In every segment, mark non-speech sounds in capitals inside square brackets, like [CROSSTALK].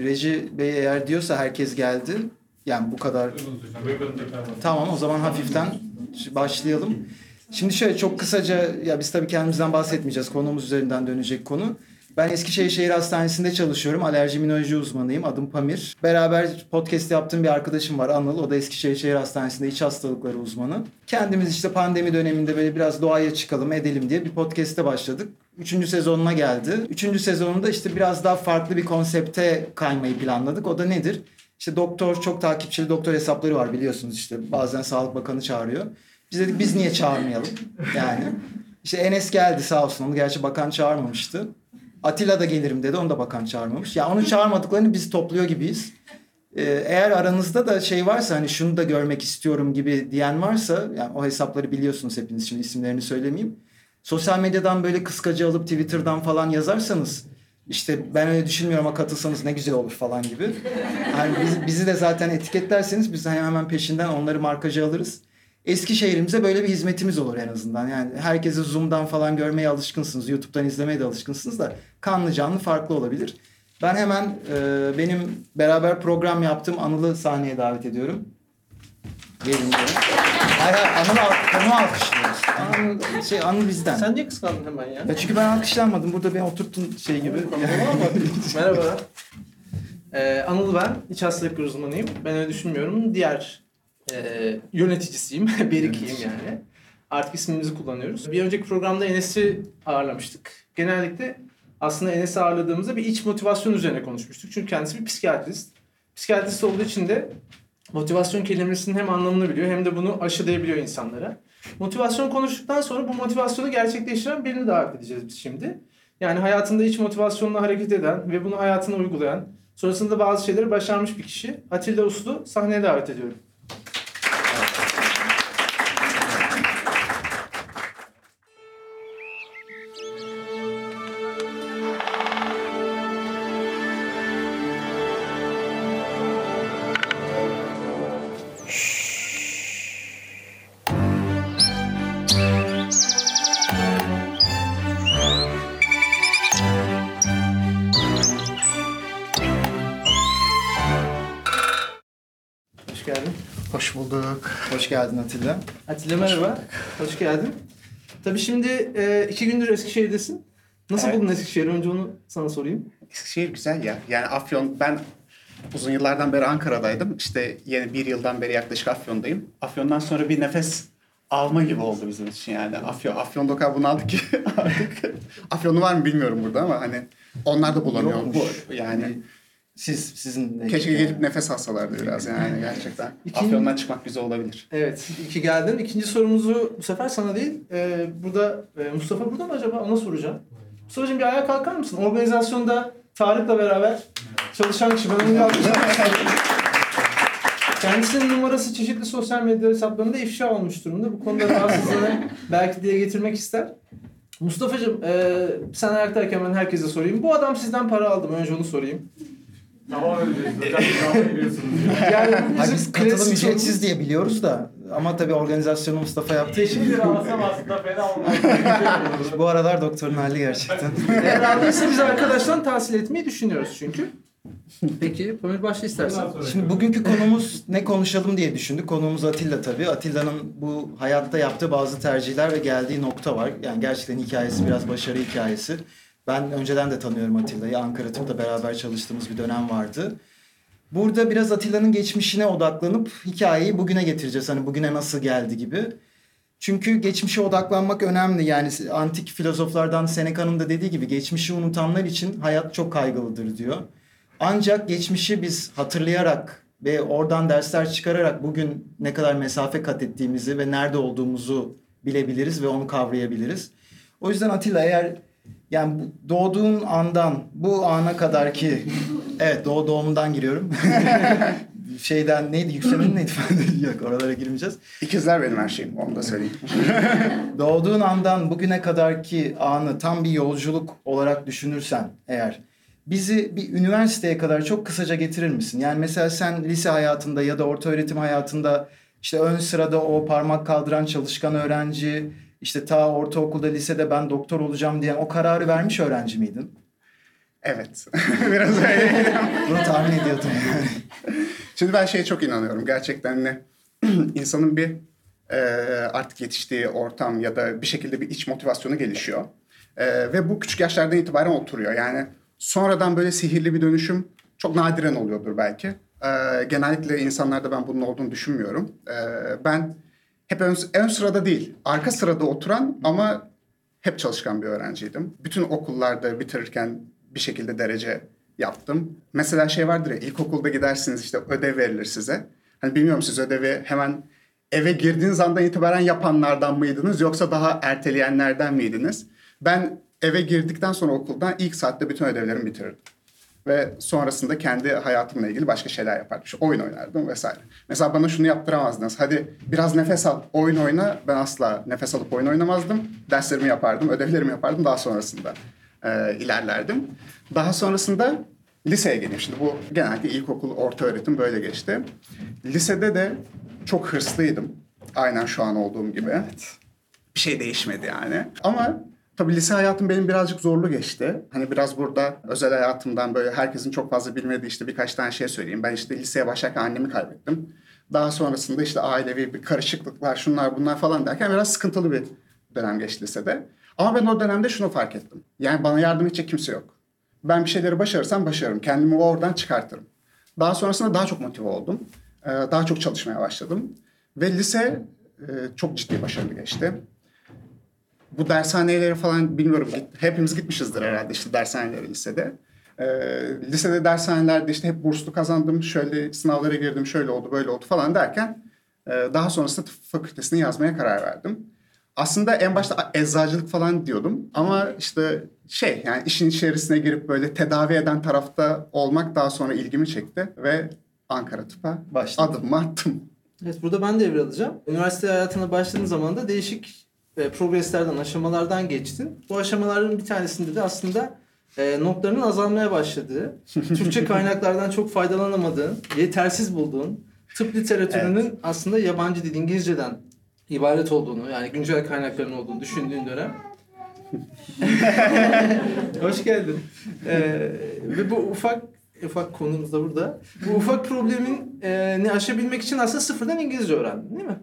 Reji Bey eğer diyorsa herkes geldi. Yani bu kadar. Tamam o zaman hafiften başlayalım. Şimdi şöyle çok kısaca ya biz tabii kendimizden bahsetmeyeceğiz. Konumuz üzerinden dönecek konu. Ben Eskişehir Şehir Hastanesi'nde çalışıyorum. Alerji immünoloji uzmanıyım. Adım Pamir. Beraber podcast yaptığım bir arkadaşım var Anıl. O da Eskişehir Şehir Hastanesi'nde iç hastalıkları uzmanı. Kendimiz işte pandemi döneminde böyle biraz doğaya çıkalım edelim diye bir podcast'e başladık. Üçüncü sezonuna geldi. Üçüncü sezonunda işte biraz daha farklı bir konsepte kaymayı planladık. O da nedir? İşte doktor, çok takipçili doktor hesapları var biliyorsunuz işte. Bazen Sağlık Bakanı çağırıyor. Biz dedik biz niye çağırmayalım? Yani işte Enes geldi sağ olsun. Onu gerçi bakan çağırmamıştı. Atilla da gelirim dedi. Onu da bakan çağırmamış. Ya onu çağırmadıklarını biz topluyor gibiyiz. Ee, eğer aranızda da şey varsa hani şunu da görmek istiyorum gibi diyen varsa yani o hesapları biliyorsunuz hepiniz şimdi isimlerini söylemeyeyim. Sosyal medyadan böyle kıskacı alıp Twitter'dan falan yazarsanız işte ben öyle düşünmüyorum ama katılsanız ne güzel olur falan gibi. Yani bizi, bizi de zaten etiketlerseniz biz hemen peşinden onları markacı alırız. Eskişehir'imize böyle bir hizmetimiz olur en azından. Yani herkesi Zoom'dan falan görmeye alışkınsınız. YouTube'dan izlemeye de alışkınsınız da kanlı canlı farklı olabilir. Ben hemen e, benim beraber program yaptığım Anıl'ı sahneye davet ediyorum. Gelin. Hayır hayır Anıl'ı konu alkışlıyoruz. Anıl, şey, Anıl bizden. Sen niye kıskandın hemen ya? Ya çünkü ben alkışlanmadım. Burada beni oturttun şey gibi. Merhaba. [LAUGHS] Ee, Anıl ben. İç hastalık uzmanıyım. Ben öyle düşünmüyorum. Diğer e, yöneticisiyim. [LAUGHS] Berikiyim yani. Artık ismimizi kullanıyoruz. Bir önceki programda Enes'i ağırlamıştık. Genellikle aslında Enes'i ağırladığımızda bir iç motivasyon üzerine konuşmuştuk. Çünkü kendisi bir psikiyatrist. Psikiyatrist olduğu için de motivasyon kelimesinin hem anlamını biliyor hem de bunu aşılayabiliyor insanlara. Motivasyon konuştuktan sonra bu motivasyonu gerçekleştiren birini davet edeceğiz biz şimdi. Yani hayatında iç motivasyonla hareket eden ve bunu hayatına uygulayan, sonrasında bazı şeyleri başarmış bir kişi. Atilla Uslu sahneye davet ediyorum. Geldin. Hoş bulduk. Hoş geldin Atilla. Atilla merhaba. Hoş geldin. Tabii şimdi e, iki gündür Eskişehir'desin. Nasıl Evet. buldun Eskişehir'i? Önce onu sana sorayım. Eskişehir güzel ya. Yani Afyon, ben uzun yıllardan beri Ankara'daydım. İşte yeni bir yıldan beri yaklaşık Afyon'dayım. Afyon'dan sonra bir nefes alma gibi oldu bizim için yani. Afyon, Afyon'da o kadar bunaldık ki [LAUGHS] artık. Afyonlu var mı bilmiyorum burada ama hani onlar da bulamıyor. Yokmuş. Bu, yani Siz sizin keşke gelip nefes alsalardı biraz yani gerçekten. İkinci- Afyon'dan çıkmak güzel olabilir. Evet, iki geldin. İkinci sorumuzu bu sefer sana değil. e, burada e, Mustafa burada mı acaba? Ona soracağım. Mustafa'cığım bir ayağa kalkar mısın? Organizasyonda Tarık'la beraber çalışan kişi. Ben onu. [LAUGHS] Kendisinin numarası çeşitli sosyal medya hesaplarında ifşa olmuş durumda. Bu konuda rahatsızlığını [LAUGHS] belki dile getirmek ister. Mustafa'cığım e, sen ayaktayken ben herkese sorayım. Bu adam sizden para aldı mı? Önce onu sorayım. Tamam öyle. Zaten biliyorsunuz. Yani Hayır, biz katılım ücretsiz diye biliyoruz da ama tabii organizasyonu Mustafa yaptığı için Şimdi alsam aslında fena olmaz. [LAUGHS] bu aralar doktorun hali gerçekten. Eğer aldıysa biz arkadaştan tahsil etmeyi düşünüyoruz çünkü. Peki Pamir başla istersen. Şimdi bugünkü konumuz ne konuşalım diye düşündük. Konuğumuz Atilla tabii. Atilla'nın bu hayatta yaptığı bazı tercihler ve geldiği nokta var. Yani gerçekten hikayesi biraz başarı hikayesi. Ben önceden de tanıyorum Atilla'yı. Ankara Tıp'ta beraber çalıştığımız bir dönem vardı. Burada biraz Atilla'nın geçmişine odaklanıp hikayeyi bugüne getireceğiz. Hani bugüne nasıl geldi gibi. Çünkü geçmişe odaklanmak önemli. Yani antik filozoflardan Seneca'nın da dediği gibi geçmişi unutanlar için hayat çok kaygılıdır diyor. Ancak geçmişi biz hatırlayarak ve oradan dersler çıkararak bugün ne kadar mesafe kat ettiğimizi ve nerede olduğumuzu bilebiliriz ve onu kavrayabiliriz. O yüzden Atilla eğer yani bu- doğduğun andan bu ana kadar ki evet doğu doğumdan giriyorum. [LAUGHS] Şeyden neydi yükselenin neydi [LAUGHS] yok oralara girmeyeceğiz. İkizler benim her şeyim onu da söyleyeyim. [LAUGHS] Doğduğun andan bugüne kadarki anı tam bir yolculuk olarak düşünürsen eğer bizi bir üniversiteye kadar çok kısaca getirir misin? Yani mesela sen lise hayatında ya da orta öğretim hayatında işte ön sırada o parmak kaldıran çalışkan öğrenci, işte ta ortaokulda lisede ben doktor olacağım diyen o kararı vermiş öğrenci miydin? Evet. [LAUGHS] Biraz öyle. Bunu tahmin ediyordum yani. Şimdi ben şeye çok inanıyorum. Gerçekten ne [CLEARS THROAT] insanın bir e, artık yetiştiği ortam ya da bir şekilde bir iç motivasyonu gelişiyor. E, ve bu küçük yaşlardan itibaren oturuyor. Yani sonradan böyle sihirli bir dönüşüm çok nadiren oluyordur belki. E, genellikle insanlarda ben bunun olduğunu düşünmüyorum. E, ben hep ön, ön sırada değil, arka sırada oturan ama hep çalışkan bir öğrenciydim. Bütün okullarda bitirirken bir şekilde derece yaptım. Mesela şey vardır ya ilkokulda gidersiniz işte ödev verilir size. Hani bilmiyorum siz ödevi hemen eve girdiğiniz andan itibaren yapanlardan mıydınız yoksa daha erteleyenlerden miydiniz? Ben eve girdikten sonra okuldan ilk saatte bütün ödevlerimi bitirdim. Ve sonrasında kendi hayatımla ilgili başka şeyler yapardım. İşte oyun oynardım vesaire. Mesela bana şunu yaptıramazdınız. Hadi biraz nefes al, oyun oyna. Ben asla nefes alıp oyun oynamazdım. Derslerimi yapardım, ödevlerimi yapardım. Daha sonrasında e, ilerlerdim. Daha sonrasında liseye geldim. Şimdi bu genellikle ilkokul, orta öğretim böyle geçti. Lisede de çok hırslıydım. Aynen şu an olduğum gibi. Bir şey değişmedi yani. Ama tabii lise hayatım benim birazcık zorlu geçti. Hani biraz burada özel hayatımdan böyle herkesin çok fazla bilmediği işte birkaç tane şey söyleyeyim. Ben işte liseye başlarken annemi kaybettim. Daha sonrasında işte ailevi bir karışıklıklar, şunlar bunlar falan derken biraz sıkıntılı bir dönem geçti lisede. Ama ben o dönemde şunu fark ettim. Yani bana yardım edecek kimse yok. Ben bir şeyleri başarırsam başarırım. Kendimi oradan çıkartırım. Daha sonrasında daha çok motive oldum. Ee, Daha çok çalışmaya başladım. Ve lise e, çok ciddi başarılı geçti. Bu dershaneleri falan bilmiyorum. Hepimiz gitmişizdir herhalde işte dershanelere lisede. Ee, lisede dershanelerde işte hep burslu kazandım. Şöyle sınavlara girdim, şöyle oldu, böyle oldu falan derken e, daha sonrasında tıp fakültesini yazmaya karar verdim. Aslında en başta eczacılık falan diyordum ama işte şey yani işin içerisine girip böyle tedavi eden tarafta olmak daha sonra ilgimi çekti ve Ankara Tıp'a Başladın. adımımı attım. Evet burada ben devralacağım. Üniversite hayatına başladığın zaman da değişik e, progreslerden, aşamalardan geçtin. Bu aşamaların bir tanesinde de aslında e, notlarının azalmaya başladığı, Türkçe [LAUGHS] kaynaklardan çok faydalanamadığın, yetersiz bulduğun, tıp literatürünün aslında yabancı dil İngilizceden ibaret olduğunu, yani güncel kaynakların olduğunu düşündüğün dönem. [LAUGHS] Hoş geldin. E, ve bu ufak ufak konumuz da burada. Bu ufak problemin e, ne aşabilmek için aslında sıfırdan İngilizce öğrendin değil mi?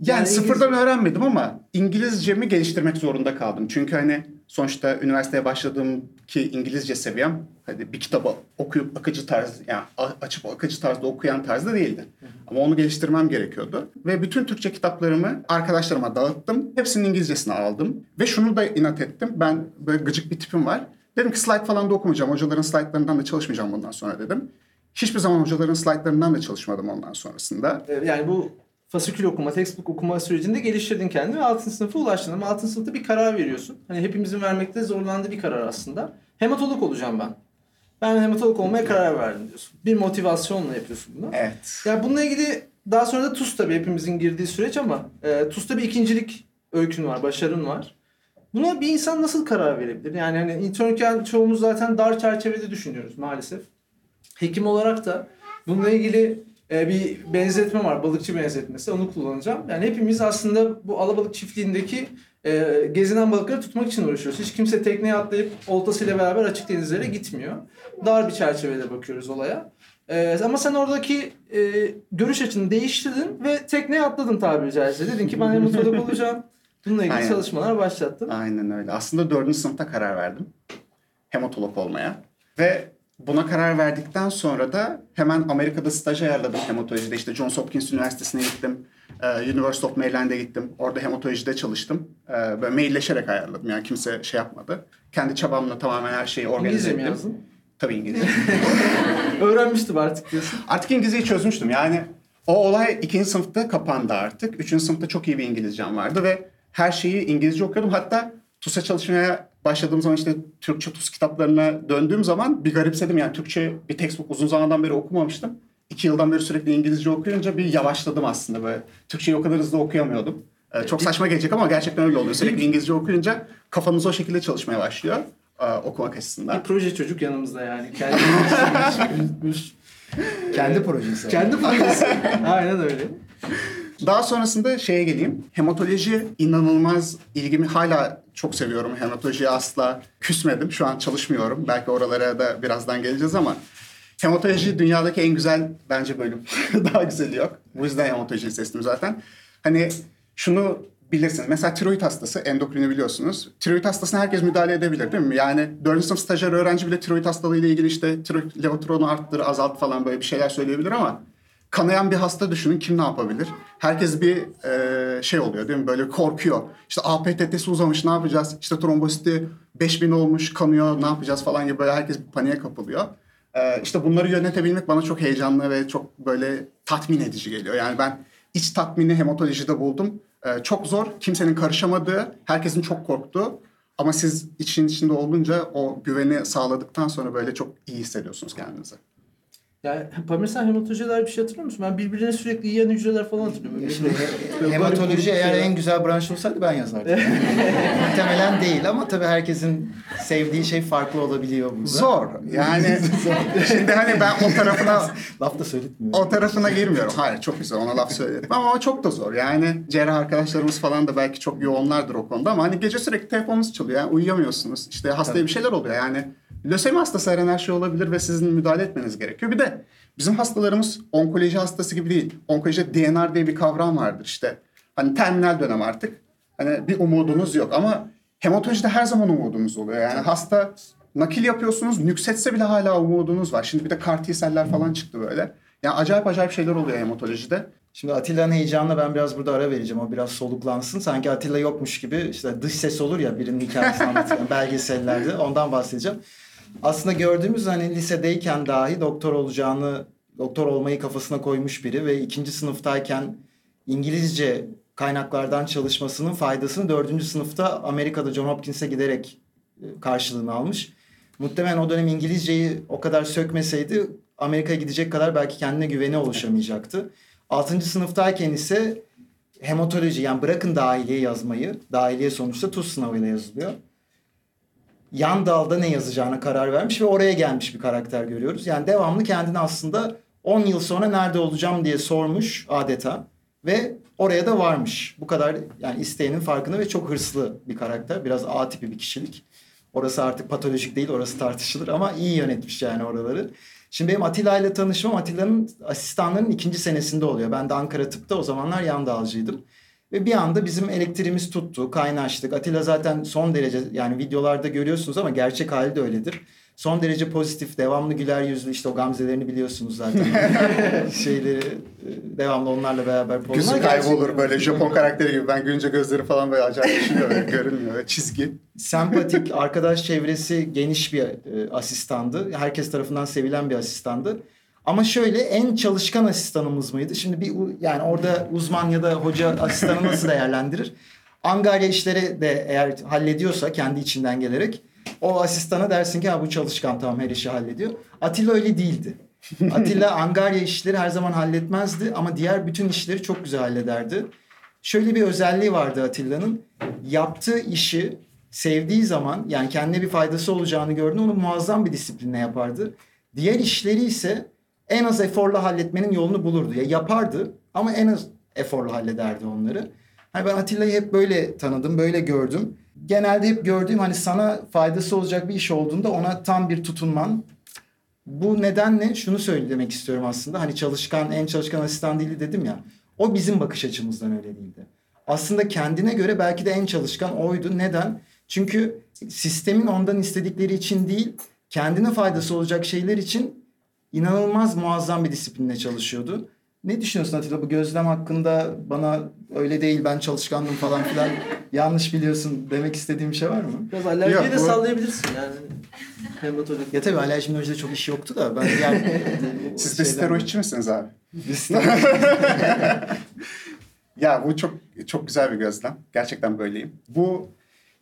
Yani, Yani sıfırdan öğrenmedim ama İngilizcemi geliştirmek zorunda kaldım. Çünkü hani sonuçta üniversiteye başladığım ki İngilizce seviyem hadi bir kitabı okuyup akıcı tarz yani açıp akıcı tarzda okuyan tarzda değildi. Ama onu geliştirmem gerekiyordu. Ve bütün Türkçe kitaplarımı arkadaşlarıma dağıttım. Hepsinin İngilizcesini aldım. Ve şunu da inat ettim. Ben böyle gıcık bir tipim var. Dedim ki slide falan da okumayacağım. Hocaların slaytlarından da çalışmayacağım bundan sonra dedim. Hiçbir zaman hocaların slaytlarından da çalışmadım ondan sonrasında. Ee, Yani bu fasikül okuma, textbook okuma sürecinde geliştirdin kendini ve 6. sınıfa ulaştın. Ama 6. sınıfta bir karar veriyorsun. Hani hepimizin vermekte zorlandığı bir karar aslında. Hematolog olacağım ben. Ben hematolog olmaya karar verdim diyorsun. Bir motivasyonla yapıyorsun bunu. Evet. Ya bununla ilgili daha sonra da TUS tabii hepimizin girdiği süreç ama e, TUS'ta bir ikincilik öykün var, başarın var. Buna bir insan nasıl karar verebilir? Yani hani internken çoğumuz zaten dar çerçevede düşünüyoruz maalesef. Hekim olarak da bununla ilgili e, bir benzetme var, balıkçı benzetmesi. Onu kullanacağım. Yani hepimiz aslında bu alabalık çiftliğindeki e, gezinen balıkları tutmak için uğraşıyoruz. Hiç kimse tekneye atlayıp oltasıyla beraber açık denizlere gitmiyor. Dar bir çerçevede bakıyoruz olaya. Ee, ama sen oradaki e, görüş açını değiştirdin ve tekneye atladın tabiri caizse. Dedin ki ben hematolog olacağım. Bununla ilgili Aynen. çalışmalar başlattın. Aynen öyle. Aslında dördüncü sınıfta karar verdim. Hematolog olmaya. Ve buna karar verdikten sonra da hemen Amerika'da staj ayarladım hematolojide. İşte Johns Hopkins Üniversitesi'ne gittim. Ee, University of Maryland'e gittim. Orada hematolojide çalıştım. Ee, Böyle mailleşerek ayarladım. Yani kimse şey yapmadı. Kendi çabamla tamamen her şeyi organize İngilizce mi ettim. yazdın? Tabii İngilizce. [LAUGHS] Öğrenmiştim artık diyorsun. Artık İngilizceyi çözmüştüm. Yani o olay ikinci sınıfta kapandı artık. Üçüncü sınıfta çok iyi bir İngilizcem vardı ve her şeyi İngilizce okuyordum. Hatta TUS'a çalışmaya başladığım zaman işte Türkçe TUS kitaplarına döndüğüm zaman bir garipsedim. Yani Türkçe bir textbook uzun zamandan beri okumamıştım. İki yıldan beri sürekli İngilizce okuyunca bir yavaşladım aslında böyle. Türkçeyi o kadar hızlı okuyamıyordum. Ee, çok saçma gelecek ama gerçekten öyle oluyor. Sürekli İngilizce okuyunca kafanız o şekilde çalışmaya başlıyor e, okumak açısından. Bir proje çocuk yanımızda yani. [LAUGHS] Büyütmüş. Kendi projesi. Kendi projesi. [LAUGHS] Aynen öyle. Daha sonrasında şeye geleyim. Hematoloji inanılmaz ilgimi hala çok seviyorum. Hematolojiye asla küsmedim. Şu an çalışmıyorum. Belki oralara da birazdan geleceğiz ama hematoloji dünyadaki en güzel bence bölüm. [LAUGHS] Daha güzeli yok. Bu yüzden hematolojiyi seçtim zaten. Hani şunu bilirsiniz. Mesela tiroid hastası, endokrini biliyorsunuz. Tiroid hastasına herkes müdahale edebilir değil mi? Yani 4. sınıf stajyer öğrenci bile tiroid hastalığıyla ilgili işte tiroid levotronu arttır, azalt falan böyle bir şeyler söyleyebilir ama kanayan bir hasta düşünün kim ne yapabilir? Herkes bir e, şey oluyor değil mi? Böyle korkuyor. İşte APTT'si uzamış ne yapacağız? İşte trombositi 5000 olmuş kanıyor ne yapacağız falan gibi böyle herkes bir paniğe kapılıyor. E, işte bunları yönetebilmek bana çok heyecanlı ve çok böyle tatmin edici geliyor. Yani ben iç tatmini hematolojide buldum. E, çok zor, kimsenin karışamadığı, herkesin çok korktuğu. Ama siz için içinde olunca o güveni sağladıktan sonra böyle çok iyi hissediyorsunuz kendinizi. Ya [LAUGHS] Pamir sen hematolojiye dair bir şey hatırlıyor musun? Ben birbirine sürekli yiyen hücreler falan hatırlıyorum. Şimdi hematoloji eğer şeyler. en güzel branş olsaydı ben yazardım. [LAUGHS] Muhtemelen değil ama tabii herkesin sevdiği şey farklı olabiliyor burada. Zor. Yani [LAUGHS] şimdi hani ben o tarafına Laf da söyletmiyorum. o tarafına girmiyorum. Hayır çok güzel ona laf söyledim. Ama o çok da zor. Yani cerrah arkadaşlarımız falan da belki çok yoğunlardır o konuda ama hani gece sürekli telefonunuz çalıyor. Yani uyuyamıyorsunuz. İşte hastaya bir şeyler oluyor. Yani lösemi hastası her an her şey olabilir ve sizin müdahale etmeniz gerekiyor. Bir de bizim hastalarımız onkoloji hastası gibi değil. Onkolojide DNR diye bir kavram vardır işte. Hani terminal dönem artık. Hani bir umudunuz yok ama hematolojide her zaman umudunuz oluyor. Yani hasta nakil yapıyorsunuz, nüksetse bile hala umudunuz var. Şimdi bir de CAR T-seller falan çıktı böyle. Yani acayip acayip şeyler oluyor hematolojide. Şimdi Atilla'nın heyecanına ben biraz burada ara vereceğim. O biraz soluklansın. Sanki Atilla yokmuş gibi işte dış ses olur ya birinin hikayesini anlatırken [LAUGHS] belgesellerde. Ondan bahsedeceğim. Aslında gördüğümüz hani lisedeyken dahi doktor olacağını, doktor olmayı kafasına koymuş biri ve ikinci sınıftayken İngilizce kaynaklardan çalışmasının faydasını dördüncü sınıfta Amerika'da John Hopkins'e giderek e, karşılığını almış. Muhtemelen o dönem İngilizceyi o kadar sökmeseydi Amerika'ya gidecek kadar belki kendine güveni oluşamayacaktı. 6. sınıftayken ise hematoloji yani bırakın dahiliye yazmayı. Dahiliye sonuçta TUS sınavıyla yazılıyor. Yan dalda ne yazacağına karar vermiş ve oraya gelmiş bir karakter görüyoruz. Yani devamlı kendini aslında 10 yıl sonra nerede olacağım diye sormuş adeta ve oraya da varmış. Bu kadar yani isteğinin farkında ve çok hırslı bir karakter. Biraz A tipi bir kişilik. Orası artık patolojik değil, orası tartışılır ama iyi yönetmiş yani oraları. Şimdi benim Atilla ile tanışmam Atilla'nın asistanlarının ikinci senesinde oluyor. Ben de Ankara Tıp'ta o zamanlar yan dalcıydım. Ve bir anda bizim elektriğimiz tuttu, kaynaştık. Atilla zaten son derece yani videolarda görüyorsunuz ama gerçek hali de öyledir. Son derece pozitif, devamlı güler yüzlü işte o gamzelerini biliyorsunuz zaten. [LAUGHS] Şeyleri e, devamlı onlarla beraber Gözü pozlar. Gerçek- kaybolur böyle Japon karakteri gibi. Ben görünce gözleri falan böyle acayip düşünüyor. Böyle görünmüyor. Çizgi. sempatik, arkadaş çevresi geniş bir e, asistandı. Herkes tarafından sevilen bir asistandı. Ama şöyle en çalışkan asistanımız mıydı? Şimdi bir yani orada uzman ya da hoca asistanı nasıl değerlendirir? Angarya işleri de eğer hallediyorsa kendi içinden gelerek o asistana dersin ki ha bu çalışkan tamam her işi hallediyor. Atilla öyle değildi. Atilla Angarya işleri her zaman halletmezdi ama diğer bütün işleri çok güzel hallederdi. Şöyle bir özelliği vardı Atilla'nın. Yaptığı işi sevdiği zaman yani kendine bir faydası olacağını gördüğünde onu muazzam bir disiplinle yapardı. Diğer işleri ise en az eforla halletmenin yolunu bulurdu. Ya yapardı ama en az eforla hallederdi onları. Hani ben Atilla'yı hep böyle tanıdım, böyle gördüm. Genelde hep gördüğüm hani sana faydası olacak bir iş olduğunda ona tam bir tutunman. Bu nedenle şunu söylemek istiyorum aslında. Hani çalışkan, en çalışkan asistan değildi dedim ya. O bizim bakış açımızdan öyle değildi. Aslında kendine göre belki de en çalışkan oydu. Neden? Çünkü sistemin ondan istedikleri için değil, kendine faydası olacak şeyler için inanılmaz muazzam bir disiplinle çalışıyordu. Ne düşünüyorsun Atilla bu gözlem hakkında bana öyle değil ben çalışkandım falan filan [LAUGHS] yanlış biliyorsun demek istediğim bir şey var mı? Biraz alerjiyi Yok, de bu- sallayabilirsin yani. Hematoloji. Ya tabii alerjimolojide çok iş yoktu da ben diğer [LAUGHS] Siz de steroidçi misiniz abi? Biz- [LAUGHS] Ya bu çok çok güzel bir gözlem. Gerçekten böyleyim. Bu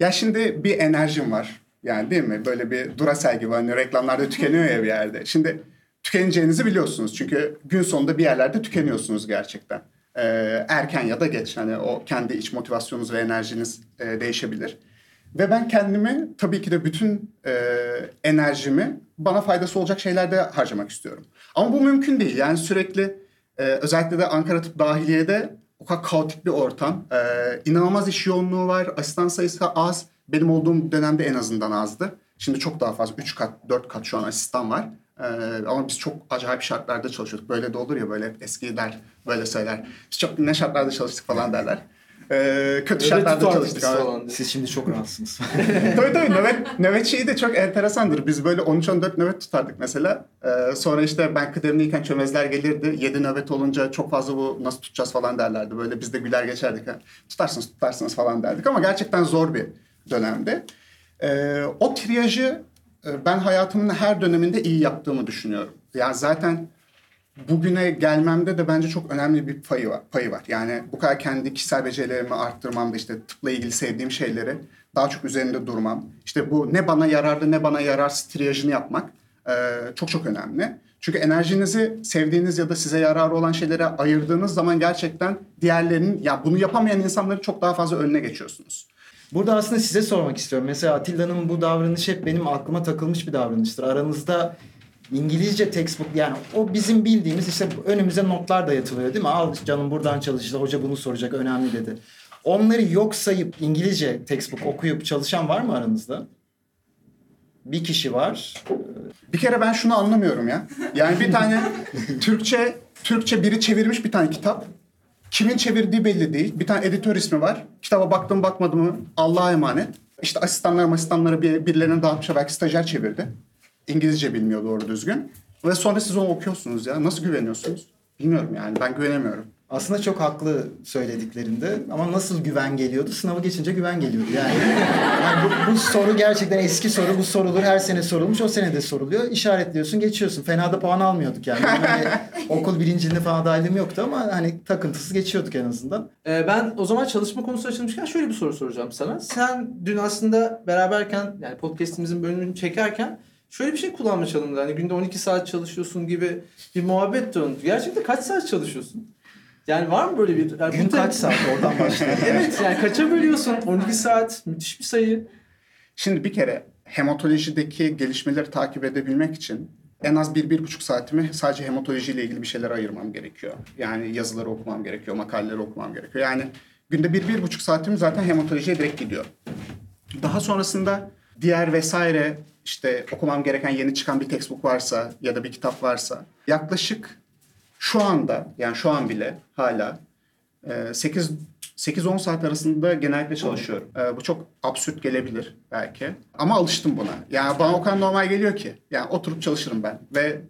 ya şimdi bir enerjim var. Yani değil mi? Böyle bir Duracell gibi hani reklamlarda tükeniyor ya bir yerde. Şimdi tükeneceğinizi biliyorsunuz. Çünkü gün sonunda bir yerlerde tükeniyorsunuz gerçekten. Ee, erken ya da geç. Hani o kendi iç motivasyonunuz ve enerjiniz e, değişebilir. Ve ben kendimi tabii ki de bütün e, enerjimi bana faydası olacak şeylerde harcamak istiyorum. Ama bu mümkün değil. Yani sürekli e, özellikle de Ankara Tıp Dahiliye'de o kadar kaotik bir ortam. E, inanılmaz iş yoğunluğu var. Asistan sayısı az. Benim olduğum dönemde en azından azdı. Şimdi çok daha fazla. 3 kat, 4 kat şu an asistan var. E, ama biz çok acayip şartlarda çalışıyorduk. Böyle de olur ya böyle hep eskiler böyle söyler. Biz çok ne şartlarda çalıştık falan derler. E, kötü şartlarda çalıştık. falan. Siz şimdi çok rahatsınız. [LAUGHS] tabii tabii nöbet, nöbet şeyi de çok enteresandır. Biz böyle 13-14 nöbet tutardık mesela. Ee, sonra işte ben kıdemliyken çömezler gelirdi. 7 nöbet olunca çok fazla bu nasıl tutacağız falan derlerdi. Böyle biz de güler geçerdik. Ha. Tutarsınız tutarsınız falan derdik ama gerçekten zor bir dönemdi. Ee, o triyajı ben hayatımın her döneminde iyi yaptığımı düşünüyorum. Yani zaten bugüne gelmemde de bence çok önemli bir payı var. Payı var. Yani bu kadar kendi kişisel becerilerimi arttırmamda işte tıpla ilgili sevdiğim şeyleri daha çok üzerinde durmam. İşte bu ne bana yararlı ne bana yararsız triyajını yapmak e, çok çok önemli. Çünkü enerjinizi sevdiğiniz ya da size yararı olan şeylere ayırdığınız zaman gerçekten diğerlerinin ya bunu yapamayan insanları çok daha fazla önüne geçiyorsunuz. Burada aslında size sormak istiyorum. Mesela Atilla'nın bu davranışı hep benim aklıma takılmış bir davranıştır. Aranızda İngilizce textbook yani o bizim bildiğimiz işte önümüze notlar dayatılıyor değil mi? Al canım buradan çalışacak hoca bunu soracak önemli dedi. Onları yok sayıp İngilizce textbook okuyup çalışan var mı aranızda? Bir kişi var. Bir kere ben şunu anlamıyorum ya. Yani bir tane [LAUGHS] Türkçe Türkçe biri çevirmiş bir tane kitap. Kimin çevirdiği belli değil. Bir tane editör ismi var. Kitaba baktım bakmadım mı Allah'a emanet. İşte asistanlar asistanları bir, birilerine dağıtmışlar. Belki stajyer çevirdi. İngilizce bilmiyor doğru düzgün. Ve sonra siz onu okuyorsunuz ya. Nasıl güveniyorsunuz? Bilmiyorum yani. Ben güvenemiyorum. Aslında çok haklı söylediklerinde ama nasıl güven geliyordu? Sınavı geçince güven geliyordu. Yani, yani bu, bu soru gerçekten eski soru. Bu sorulur her sene sorulmuş. O sene de soruluyor. İşaretliyorsun geçiyorsun. Fena da puan almıyorduk yani. Yani hani [LAUGHS] okul birinciliğine falan adaylığım yoktu ama hani takıntısız geçiyorduk en azından. Ee, ben o zaman çalışma konusu açılmışken şöyle bir soru soracağım sana. Sen dün aslında beraberken yani podcast'imizin bölümünü çekerken şöyle bir şey kullanma çalındı. Hani günde 12 saat çalışıyorsun gibi bir muhabbet döndü. Gerçekten kaç saat çalışıyorsun? Yani var mı böyle bir... Yani Gün kaç saat oradan başlıyor. [LAUGHS] evet yani kaça bölüyorsun? 12 saat müthiş bir sayı. Şimdi bir kere hematolojideki gelişmeleri takip edebilmek için en az bir, bir buçuk saatimi sadece hematolojiyle ilgili bir şeyler ayırmam gerekiyor. Yani yazıları okumam gerekiyor, makaleleri okumam gerekiyor. Yani günde bir, bir buçuk saatim zaten hematolojiye direkt gidiyor. Daha sonrasında diğer vesaire işte okumam gereken yeni çıkan bir textbook varsa ya da bir kitap varsa yaklaşık şu anda yani şu an bile hala e, 8 8-10 saat arasında genellikle çalışıyorum. E, bu çok absürt gelebilir belki. Ama alıştım buna. Yani bana o kadar normal geliyor ki. Yani oturup çalışırım ben. Ve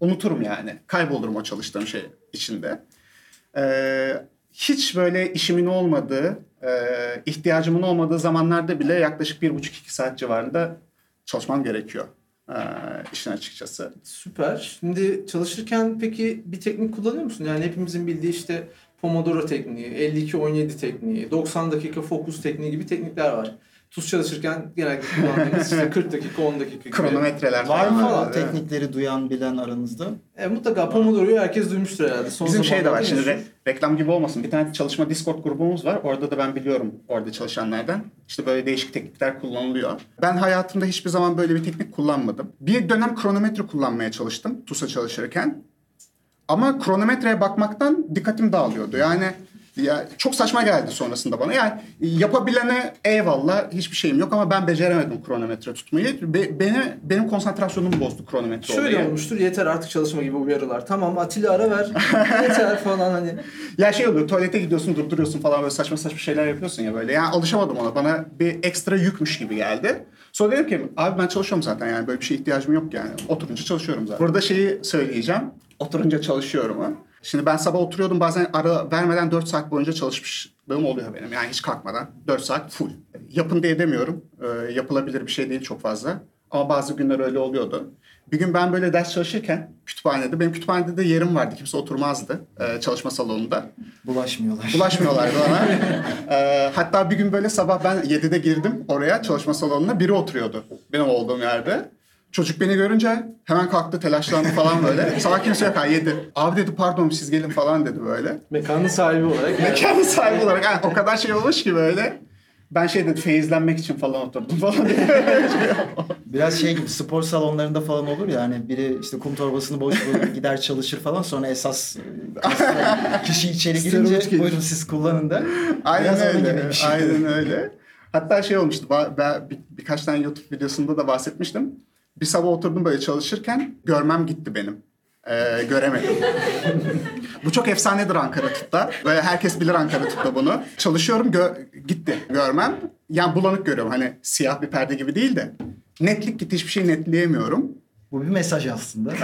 unuturum yani. Kaybolurum o çalıştığım şey içinde. E, hiç böyle işimin olmadığı, e, ihtiyacımın olmadığı zamanlarda bile yaklaşık bir buçuk iki saat civarında çalışmam gerekiyor. E, işin açıkçası. Süper. Şimdi çalışırken peki bir teknik kullanıyor musun? Yani hepimizin bildiği işte Pomodoro tekniği, 52-17 tekniği, 90 dakika fokus tekniği gibi teknikler var. Tuz çalışırken genellikle kullandığımız işte 40 dakika, 10 dakika gibi. Kronometreler Var mı falan o teknikleri duyan bilen aranızda? E, mutlaka Pomodoro'yu herkes duymuştur herhalde. Son Bizim şey de var şimdi re- reklam gibi olmasın. Bir tane çalışma Discord grubumuz var. Orada da ben biliyorum orada çalışanlardan. İşte böyle değişik teknikler kullanılıyor. Ben hayatımda hiçbir zaman böyle bir teknik kullanmadım. Bir dönem kronometre kullanmaya çalıştım TUS'a çalışırken. Ama kronometreye bakmaktan dikkatim dağılıyordu. Yani ya çok saçma geldi sonrasında bana. Yani yapabilene eyvallah hiçbir şeyim yok ama ben beceremedim kronometre tutmayı. Be- beni benim konsantrasyonumu bozdu kronometre Şöyle olayı. olmuştur yeter artık çalışma gibi uyarılar. Tamam Atilla ara ver. [LAUGHS] yeter falan hani. Ya şey oluyor tuvalete gidiyorsun durduruyorsun falan böyle saçma saçma şeyler yapıyorsun ya böyle. Yani alışamadım ona. Bana bir ekstra yükmüş gibi geldi. Sonra dedim ki abi ben çalışıyorum zaten yani böyle bir şeye ihtiyacım yok yani. Oturunca çalışıyorum zaten. Burada şeyi söyleyeceğim. Oturunca çalışıyorum ha. Şimdi ben sabah oturuyordum bazen ara vermeden 4 saat boyunca çalışmışlığım oluyor benim. Yani hiç kalkmadan 4 saat full. Yapın diye demiyorum. Ee, yapılabilir bir şey değil çok fazla. Ama bazı günler öyle oluyordu. Bir gün ben böyle ders çalışırken kütüphanede, benim kütüphanede de yerim vardı. Kimse oturmazdı e, çalışma salonunda. Bulaşmıyorlar. Bulaşmıyorlardı [LAUGHS] bana. Ee, hatta bir gün böyle sabah ben 7'de girdim oraya çalışma salonuna. Biri oturuyordu benim olduğum yerde. Çocuk beni görünce hemen kalktı telaşlandı falan böyle. [LAUGHS] Sabah kimse yok 7. Abi dedi pardon siz gelin falan dedi böyle. Mekanın sahibi olarak. Mekanın sahibi olarak yani o kadar şey olmuş ki böyle. Ben şey dedim feyizlenmek için falan oturdum falan. [LAUGHS] Biraz şey gibi spor salonlarında falan olur ya hani biri işte kum torbasını boş bulup [LAUGHS] gider çalışır falan sonra esas kişi içeri girince buyurun siz kullanın da. Aynen Biraz öyle. şey. Aynen öyle. Hatta şey olmuştu. Ben bir, birkaç tane YouTube videosunda da bahsetmiştim. Bir sabah oturdum böyle çalışırken görmem gitti benim. Ee, göremedim. Bu çok efsanedir Ankara Tıp'ta. Böyle herkes bilir Ankara Tıp'ta bunu. Çalışıyorum gö- gitti görmem. Yani bulanık görüyorum. Hani siyah bir perde gibi değil de. Netlik gitti hiçbir şey netleyemiyorum. Bu bir mesaj aslında. [LAUGHS]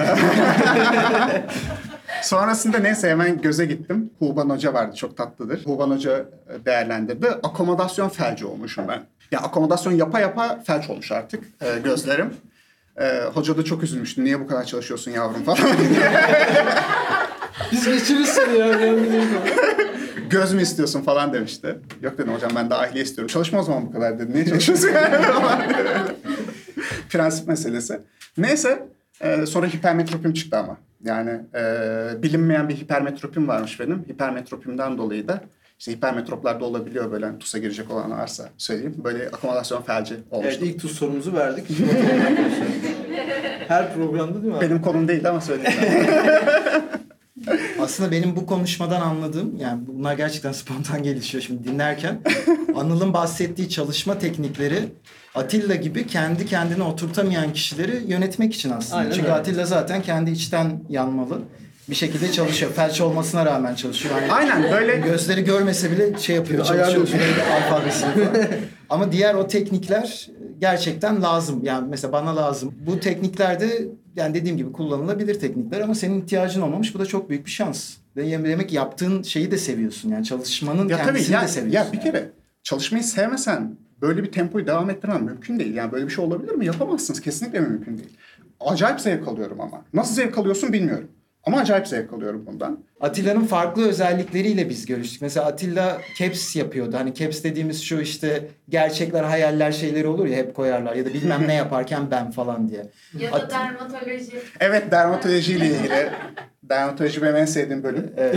Sonrasında neyse hemen göze gittim. Huban Hoca vardı çok tatlıdır. Huban Hoca değerlendirdi. Akomodasyon felci olmuşum ben. Ya akomodasyon yapa yapa felç olmuş artık e, gözlerim. E, hoca da çok üzülmüştü. Niye bu kadar çalışıyorsun yavrum falan. Biz geçiririz seni ya. Göz mü istiyorsun falan demişti. Yok dedim hocam ben dahiliye istiyorum. Çalışma o zaman bu kadar dedi. Niye çalışıyorsun yani falan. [LAUGHS] Prensip meselesi. Neyse e, sonra hipermetropim çıktı ama. Yani e, bilinmeyen bir hipermetropim varmış benim. Hipermetropimden dolayı da işte hipermetroplarda olabiliyor böyle hani TUS'a girecek olan varsa söyleyeyim. Böyle akomodasyon felci Evet olmuştu. ilk tuz sorumuzu verdik. Her programda değil mi abi? Benim konum değildi ama söyleyeyim. [LAUGHS] Aslında benim bu konuşmadan anladığım yani bunlar gerçekten spontan gelişiyor şimdi dinlerken Anıl'ın bahsettiği çalışma teknikleri Atilla gibi kendi kendine oturtamayan kişileri yönetmek için aslında. Aynen Çünkü öyle. Atilla zaten kendi içten yanmalı. Bir şekilde çalışıyor. Felç olmasına rağmen çalışıyor. Yani Aynen böyle gözleri görmese bile şey yapıyor, çalışıyor. Alfabesini falan. Ama diğer o teknikler gerçekten lazım. Yani mesela bana lazım. Bu teknikler de yani dediğim gibi kullanılabilir teknikler ama senin ihtiyacın olmamış. Bu da çok büyük bir şans. Ve demek yaptığın şeyi de seviyorsun. Yani çalışmanın Ya tabii kendisini ya, de seviyorsun. ya bir kere çalışmayı sevmesen böyle bir tempoyu devam ettirmen mümkün değil. Yani böyle bir şey olabilir mi? Yapamazsınız. Kesinlikle mümkün değil. Acayip zevk alıyorum ama. Nasıl zevk alıyorsun bilmiyorum. Ama acayip zevk alıyorum bundan. Atilla'nın farklı özellikleriyle biz görüştük. Mesela Atilla caps yapıyordu. Hani caps dediğimiz şu işte gerçekler, hayaller şeyleri olur ya hep koyarlar. Ya da bilmem ne yaparken ben falan diye. [LAUGHS] Ya da At- dermatoloji. Evet dermatolojiyle ilgili. Dermatoloji benim en sevdiğim bölüm. Evet.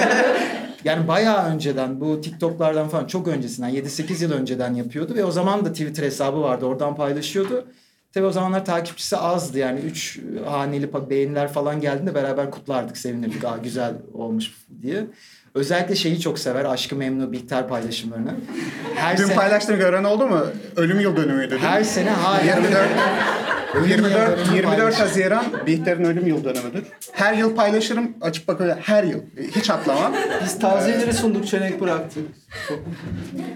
[LAUGHS] yani bayağı önceden bu TikTok'lardan falan çok öncesinden 7-8 yıl önceden yapıyordu ve o zaman da Twitter hesabı vardı. Oradan paylaşıyordu. Tabii o zamanlar takipçisi azdı yani 3 haneli beğeniler falan geldiğinde beraber kutlardık, sevinirdik. Aa güzel olmuş diye. Özellikle şeyi çok sever. Aşkı Memnu Bihter paylaşımlarını. Her Dün sene, paylaştığım gören oldu mu? Ölüm yıl dönümüydü. değil mi? her sene hala 24 Ölüm yıl 24 dönümü 24 paylaş- Haziran Bihter'in ölüm yıl dönümüdür. Her yıl paylaşırım. Açıp bakıyorum her yıl. Hiç atlamam. Biz taziyeleri sunduk, çelenk bıraktık.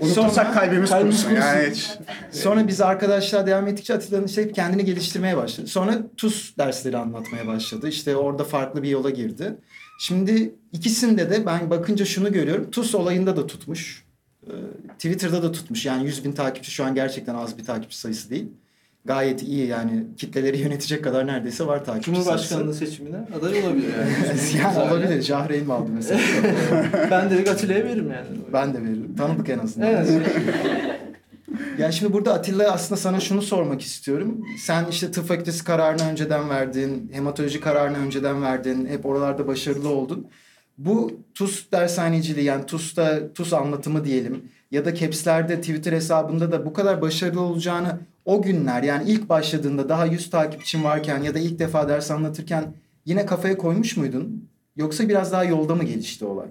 Unutursak Sonra- kalbimiz, kalbimiz kurusun. Yani hiç. Sonra biz arkadaşlar devam ettikçe Atilla'nın işte hep kendini geliştirmeye başladı. Sonra TUS dersleri anlatmaya başladı. İşte orada farklı bir yola girdi. Şimdi ikisinde de ben bakınca şunu görüyorum. TUS olayında da tutmuş. Ee, Twitter'da da tutmuş. Yani 100 bin takipçi şu an gerçekten az bir takipçi sayısı değil. Gayet iyi yani kitleleri [LAUGHS] yönetecek kadar neredeyse var takipçi Cumhurbaşkanlığı seçimine aday olabilir yani. [LAUGHS] sayısı. yani olabilir. Cahreyn aldı mesela? [LAUGHS] ben direkt Atilla'ya veririm yani. ben de veririm. Tanıdık en azından. Evet. Yani şimdi burada Atilla aslında sana şunu sormak istiyorum. Sen işte tıp fakültesi kararını önceden verdin, hematoloji kararını önceden verdin, hep oralarda başarılı oldun. Bu TUS dershaneciliği yani TUS'ta TUS anlatımı diyelim ya da Caps'lerde Twitter hesabında da bu kadar başarılı olacağını o günler yani ilk başladığında daha 100 takipçin varken ya da ilk defa ders anlatırken yine kafaya koymuş muydun? Yoksa biraz daha yolda mı gelişti olay?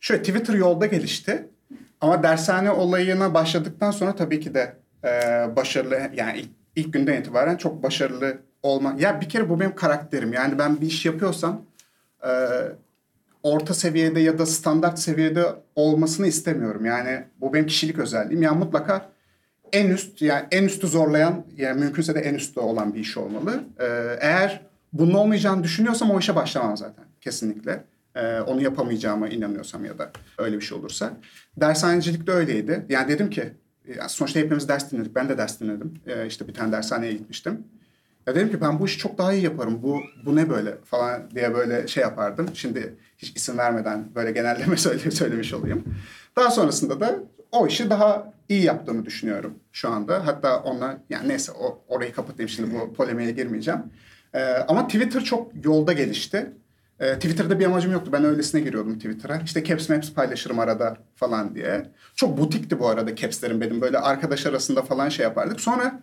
Şöyle Twitter yolda gelişti. Ama dershane olayına başladıktan sonra tabii ki de e, başarılı yani ilk, ilk günden itibaren çok başarılı olma. Ya bir kere bu benim karakterim. Yani ben bir iş yapıyorsam e, orta seviyede ya da standart seviyede olmasını istemiyorum. Yani bu benim kişilik özelliğim. Yani mutlaka en üst yani en üstü zorlayan yani mümkünse de en üstte olan bir iş olmalı. E, eğer bunun olmayacağını düşünüyorsam o işe başlamam zaten kesinlikle. E, onu yapamayacağıma inanıyorsam ya da öyle bir şey olursa. Dershanecilik de öyleydi. Yani dedim ki sonuçta hepimiz ders dinledik. Ben de ders dinledim. E, işte bir tane dershaneye gitmiştim. Ya dedim ki ben bu işi çok daha iyi yaparım. Bu bu ne böyle falan diye böyle şey yapardım. Şimdi hiç isim vermeden böyle genelleme [LAUGHS] söyle, söylemiş olayım. Daha sonrasında da o işi daha iyi yaptığımı düşünüyorum şu anda. Hatta onunla yani neyse o, orayı kapatayım şimdi bu polemiğe girmeyeceğim. Ee, ama Twitter çok yolda gelişti. E, Twitter'da bir amacım yoktu. Ben öylesine giriyordum Twitter'a. İşte caps maps paylaşırım arada falan diye. Çok butikti bu arada capslerim benim. Böyle arkadaş arasında falan şey yapardık. Sonra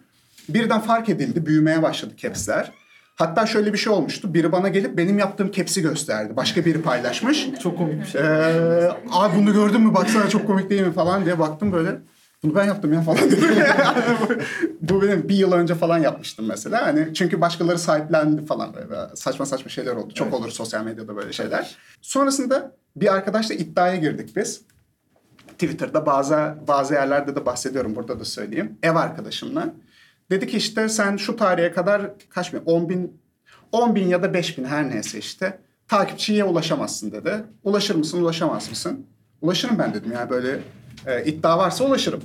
birden fark edildi. Büyümeye başladı capsler. Hatta şöyle bir şey olmuştu. Biri bana gelip benim yaptığım caps'i gösterdi. Başka biri paylaşmış. [LAUGHS] Çok komik bir şey. Ee, abi bunu gördün mü baksana çok komik değil mi falan diye baktım böyle. Bunu ben yaptım ya falan dedim. [LAUGHS] bu benim bir yıl önce falan yapmıştım mesela. Hani çünkü başkaları sahiplendi falan böyle saçma saçma şeyler oldu. Çok olur sosyal medyada böyle şeyler. Sonrasında bir arkadaşla iddiaya girdik biz. Twitter'da bazı bazı yerlerde de bahsediyorum burada da söyleyeyim. Ev arkadaşımla. Dedi ki işte sen şu tarihe kadar kaç bin? 10 bin, 10 bin ya da 5 bin her neyse işte takipçiye ulaşamazsın dedi. Ulaşır mısın, ulaşamaz mısın? Ulaşırım ben dedim yani böyle e, iddia varsa ulaşırım.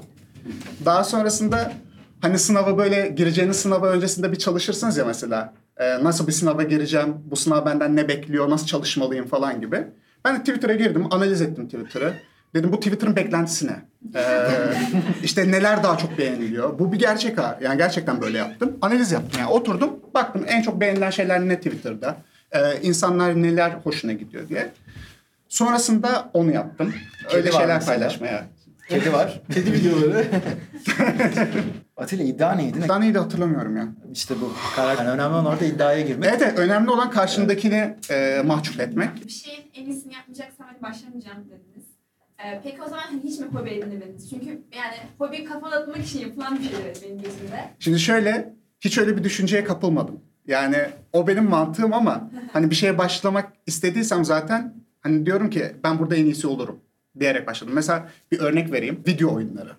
Daha sonrasında hani sınava böyle gireceğiniz sınava öncesinde bir çalışırsınız ya mesela. E, nasıl bir sınava gireceğim, bu sınav benden ne bekliyor, nasıl çalışmalıyım falan gibi. Ben de Twitter'a girdim, analiz ettim Twitter'ı. Dedim bu Twitter'ın beklentisi ne? Ee, [LAUGHS] işte neler daha çok beğeniliyor. Bu bir gerçek ha. Yani gerçekten böyle yaptım. Analiz yaptım yani. Oturdum baktım en çok beğenilen şeyler ne Twitter'da. Ee, insanlar neler hoşuna gidiyor diye. Sonrasında onu yaptım. Öyle Kedi var şeyler mesela. paylaşmaya. Kedi var. [LAUGHS] Kedi videoları. [LAUGHS] Atilla iddia neydi? Daha neydi hatırlamıyorum ya. İşte bu karar. Yani önemli olan orada iddiaya girmek. Evet, evet önemli olan karşındakini e, mahcup etmek. bir şeyin en iyisini yapmayacaksam hadi başlamayacağım dediniz. Ee, peki o zaman hiç mi hobi edinemediniz? Çünkü yani hobi kafa dağıtmak için yapılan bir şeydir benim gözümde. Şimdi şöyle hiç öyle bir düşünceye kapılmadım. Yani o benim mantığım ama [LAUGHS] hani bir şeye başlamak istediysem zaten hani diyorum ki ben burada en iyisi olurum diyerek başladım. Mesela bir örnek vereyim. Video oyunları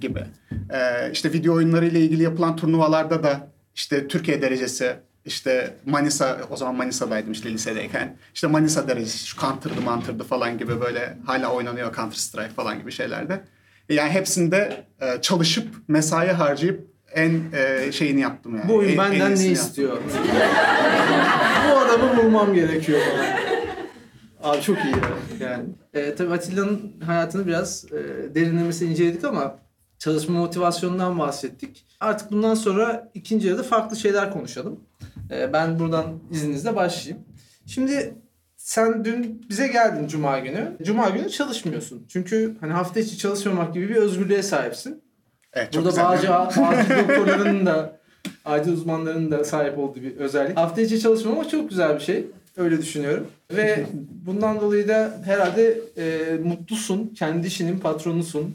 gibi. Ee, işte video oyunları ile ilgili yapılan turnuvalarda da işte Türkiye derecesi işte Manisa o zaman Manisa'daydım işte lisedeyken. İşte Manisa derecesi şu Counter'dı mantırdı falan gibi böyle hala oynanıyor Counter Strike falan gibi şeylerde. Yani hepsinde e, çalışıp mesai harcayıp en e, şeyini yaptım yani. Bu oyun En- en benden ne iyisini yaptım. istiyor? Bu adamı bulmam gerekiyor bana. Abi çok iyi ya. Yani. E, tabii Atilla'nın hayatını biraz e, derinlemesine inceledik ama çalışma motivasyonundan bahsettik. Artık bundan sonra ikinci yarıda farklı şeyler konuşalım. E, ben buradan izninizle başlayayım. Şimdi sen dün bize geldin Cuma günü. Cuma günü çalışmıyorsun. Çünkü hani hafta içi çalışmamak gibi bir özgürlüğe sahipsin. Evet, Burada bazı acil doktorların da acil uzmanların da sahip olduğu bir özellik. Hafta içi çalışmamak çok güzel bir şey. Öyle düşünüyorum. Ve bundan dolayı da herhalde e, mutlusun. Kendi işinin patronusun.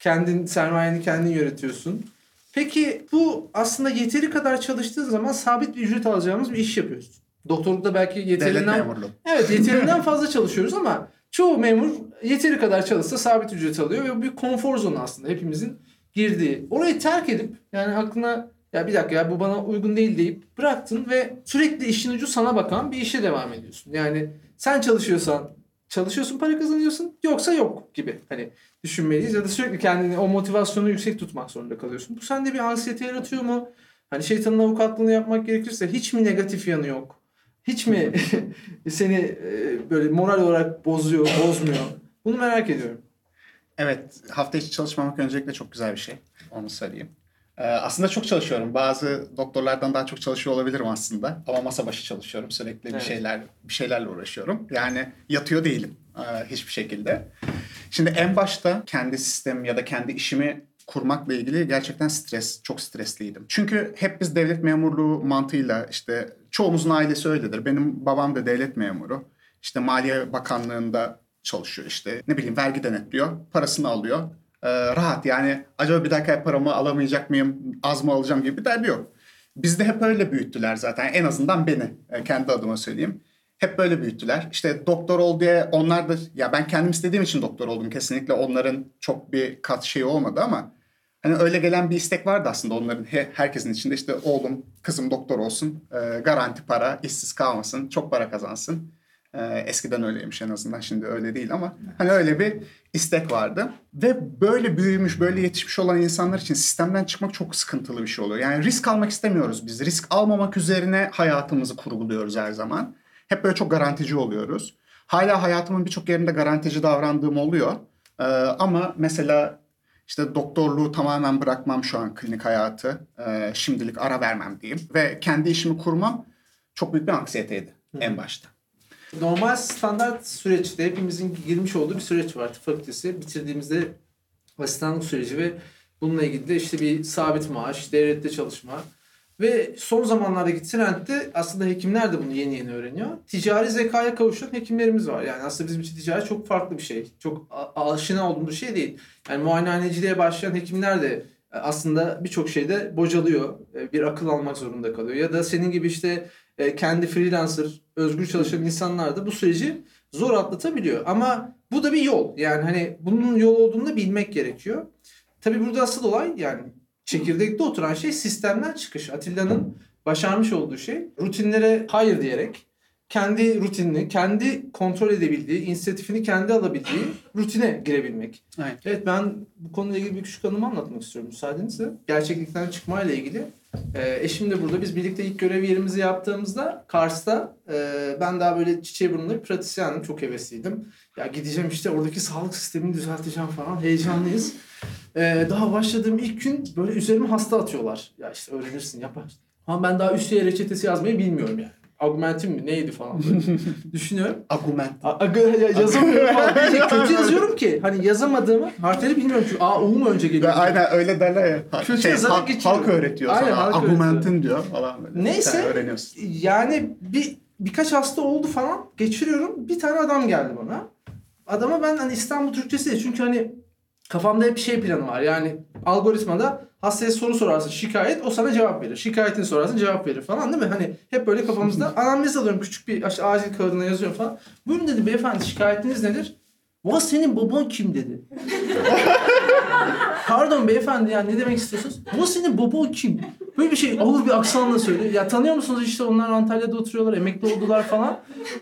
Kendin sermayeni kendin yönetiyorsun. Peki bu aslında yeteri kadar çalıştığın zaman sabit bir ücret alacağımız bir iş yapıyorsun. Doktorlukta belki yeterinden. Evet yeterinden [LAUGHS] fazla çalışıyoruz ama çoğu memur yeteri kadar çalışsa sabit ücret alıyor ve bu bir konfor zonu aslında hepimizin girdiği. Orayı terk edip yani aklına ya bir dakika ya bu bana uygun değil deyip bıraktın ve sürekli işin ucu sana bakan bir işe devam ediyorsun. Yani sen çalışıyorsan çalışıyorsun para kazanıyorsun yoksa yok gibi hani düşünmeliyiz ya da sürekli kendini o motivasyonu yüksek tutmak zorunda kalıyorsun. Bu sende bir anksiyete yaratıyor mu? Hani şeytanın avukatlığını yapmak gerekirse hiç mi negatif yanı yok? Hiç mi [LAUGHS] [LAUGHS] seni e, böyle moral olarak bozuyor, bozmuyor? Bunu merak ediyorum. Evet, hafta içi çalışmamak öncelikle çok güzel bir şey. Onu söyleyeyim. Ee, aslında çok çalışıyorum. Bazı doktorlardan daha çok çalışıyor olabilirim aslında. Ama masa başı çalışıyorum. Sürekli Evet. bir şeyler bir şeylerle uğraşıyorum. Yani yatıyor değilim e, hiçbir şekilde. Şimdi en başta kendi sistemim ya da kendi işimi kurmakla ilgili gerçekten stres, çok stresliydim. Çünkü hep biz devlet memurluğu mantığıyla işte çoğumuzun ailesi öyledir. Benim babam da devlet memuru. İşte Maliye Bakanlığı'nda çalışıyor işte. Ne bileyim vergi denetliyor, parasını alıyor. Ee, rahat yani acaba bir dakika paramı alamayacak mıyım, az mı alacağım gibi bir derdi yok. Bizde hep öyle büyüttüler zaten. En azından beni e, kendi adıma söyleyeyim. Hep böyle büyüttüler. İşte doktor ol diye onlar da ya ben kendim istediğim için doktor oldum. Kesinlikle onların çok bir kat şeyi olmadı ama hani öyle gelen bir istek vardı aslında onların he- herkesin içinde işte oğlum kızım doktor olsun e, garanti para işsiz kalmasın çok para kazansın. E, eskiden öyleymiş en azından şimdi öyle değil ama hani öyle bir istek vardı. Ve böyle büyümüş böyle yetişmiş olan insanlar için sistemden çıkmak çok sıkıntılı bir şey oluyor. Yani risk almak istemiyoruz biz. Risk almamak üzerine hayatımızı kurguluyoruz her zaman. Hep böyle çok garantici oluyoruz. Hala hayatımın birçok yerinde garantici davrandığım oluyor. Ee, ama mesela işte doktorluğu tamamen bırakmam şu an klinik hayatı. Ee, şimdilik ara vermem diyeyim. Ve kendi işimi kurmam çok büyük bir anksiyeteydi en başta. Normal standart süreçte hepimizin girmiş olduğu bir süreç var tıp fakültesi. Bitirdiğimizde asistanlık süreci ve bununla ilgili de işte bir sabit maaş, devlette çalışma ve son zamanlardaki trendde aslında hekimler de bunu yeni yeni öğreniyor. Ticari zekaya kavuşan hekimlerimiz var. Yani aslında bizim için ticari çok farklı bir şey. Çok aşina olduğumuz şey değil. Yani muayenehaneciliğe başlayan hekimler de e, aslında birçok şeyde bocalıyor. E, Bir akıl almak zorunda kalıyor. Ya da senin gibi işte e, kendi freelancer, özgür çalışan insanlar da bu süreci zor atlatabiliyor. Ama bu da bir yol. Yani hani bunun yol olduğunu da bilmek gerekiyor. Tabii burada asıl olay yani çekirdekte oturan şey sistemden çıkış. Atilla'nın başarmış olduğu şey rutinlere hayır diyerek kendi rutinini, kendi kontrol edebildiği, inisiyatifini kendi alabildiği rutine girebilmek. Aynen. Evet ben bu konuyla ilgili bir küçük anımı anlatmak istiyorum müsaadenizle. Gerçeklikten çıkmayla ilgili. Ee, eşim de burada. Biz birlikte ilk görev yerimizi yaptığımızda Kars'ta e, ben daha böyle çiçeği burnunda bir pratisyendim. Çok hevesliydim. Ya gideceğim işte oradaki sağlık sistemini düzelteceğim falan. Heyecanlıyız. Ee, daha başladığım ilk gün böyle üzerime hasta atıyorlar. Ya işte öğrenirsin yapar. Ama ben daha üst reçetesi yazmayı bilmiyorum yani. Augmentin mi neydi falan böyle [LAUGHS] düşünüyorum. Argument. A- aga- ya- yazamıyorum falan. [LAUGHS] Bir de kötü yazıyorum ki hani yazamadığımı harfleri bilmiyorum çünkü A U mu önce geliyor? aynen öyle derler ya. Kötü şey, yazarak halk, geçiyor. halk öğretiyor Aynen, sana. halk Argumentin diyor falan böyle. Neyse. Sen öğreniyorsun. Yani bir birkaç hasta oldu falan geçiriyorum. Bir tane adam geldi bana. Adama ben hani İstanbul Türkçesi çünkü hani kafamda hep şey planı var. Yani algoritmada hastaya soru sorarsın şikayet o sana cevap verir. Şikayetini sorarsın cevap verir falan değil mi? Hani hep böyle kafamızda [LAUGHS] anamnez alıyorum küçük bir işte acil kağıdına yazıyorum falan. Buyurun dedi beyefendi şikayetiniz nedir? Va senin baban kim dedi. [LAUGHS] Pardon beyefendi ya ne demek istiyorsunuz? Bu senin baban kim? Böyle bir şey ağır bir aksanla söylüyor. Ya tanıyor musunuz işte onlar Antalya'da oturuyorlar, emekli oldular falan.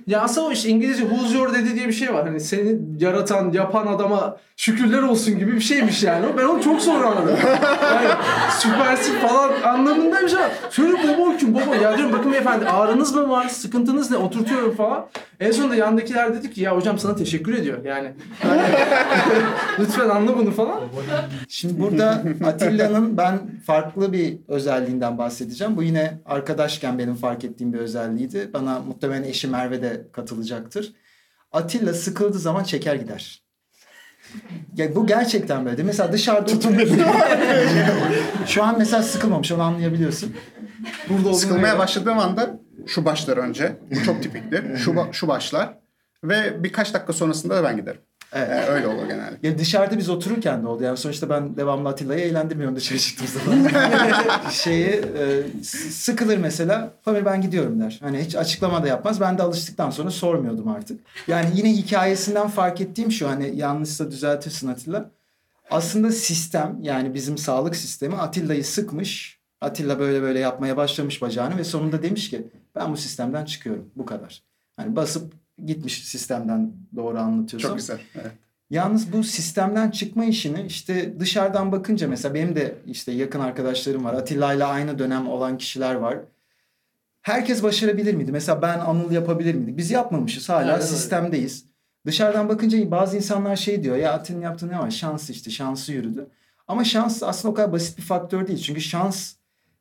Ya aslında o işte İngilizce who's your daddy diye bir şey var. Hani seni yaratan, yapan adama şükürler olsun gibi bir şeymiş yani. Ben onu çok sonra anladım. Yani süpersin falan anlamında bir şey var. Şöyle baba kim baba? Ya diyorum bakın beyefendi ağrınız mı var? Sıkıntınız ne? Oturtuyorum falan. En sonunda yandakiler dedi ki ya hocam sana teşekkür ediyor. Yani hani, [LAUGHS] lütfen anla bunu falan. Şimdi burada Atilla'nın ben farklı bir özelliğinden bahsedeceğim. Bu yine arkadaşken benim fark ettiğim bir özelliğiydi. Bana muhtemelen eşi Merve de katılacaktır. Atilla sıkıldığı zaman çeker gider. Ya bu gerçekten böyle. Mesela dışarıda oturuyorsun. Şu an mesela sıkılmamış onu anlayabiliyorsun. Burada Sıkılmaya başladığım anda şu başlar önce. Bu çok tipiktir. [LAUGHS] Şu, ba- şu başlar. Ve birkaç dakika sonrasında da ben giderim. Evet. Yani öyle olur genelde. Ya dışarıda biz otururken de oldu. Yani sonuçta ben devamlı Atilla'yı eğlendirmiyorum dışarı çıktığım zaman. [LAUGHS] [LAUGHS] Şeyi e, sıkılır mesela. Pamir ben gidiyorum der. Hani hiç açıklama da yapmaz. Ben de alıştıktan sonra sormuyordum artık. Yani yine hikayesinden fark ettiğim şu hani yanlışsa düzeltirsin Atilla. Aslında sistem yani bizim sağlık sistemi Atilla'yı sıkmış. Atilla böyle böyle yapmaya başlamış bacağını ve sonunda demiş ki ben bu sistemden çıkıyorum. Bu kadar. Hani basıp gitmiş sistemden doğru anlatıyorsam. Çok güzel. Evet. Yalnız bu sistemden çıkma işini işte dışarıdan bakınca mesela benim de işte yakın arkadaşlarım var. Atilla ile aynı dönem olan kişiler var. Herkes başarabilir miydi? Mesela ben Anıl yapabilir miydik? Biz yapmamışız. Hala öyle. sistemdeyiz. Dışarıdan bakınca bazı insanlar şey diyor. Ya Atilla'nın yaptığı ne var? Şans işte. Şansı yürüdü. Ama şans aslında o kadar basit bir faktör değil. Çünkü şans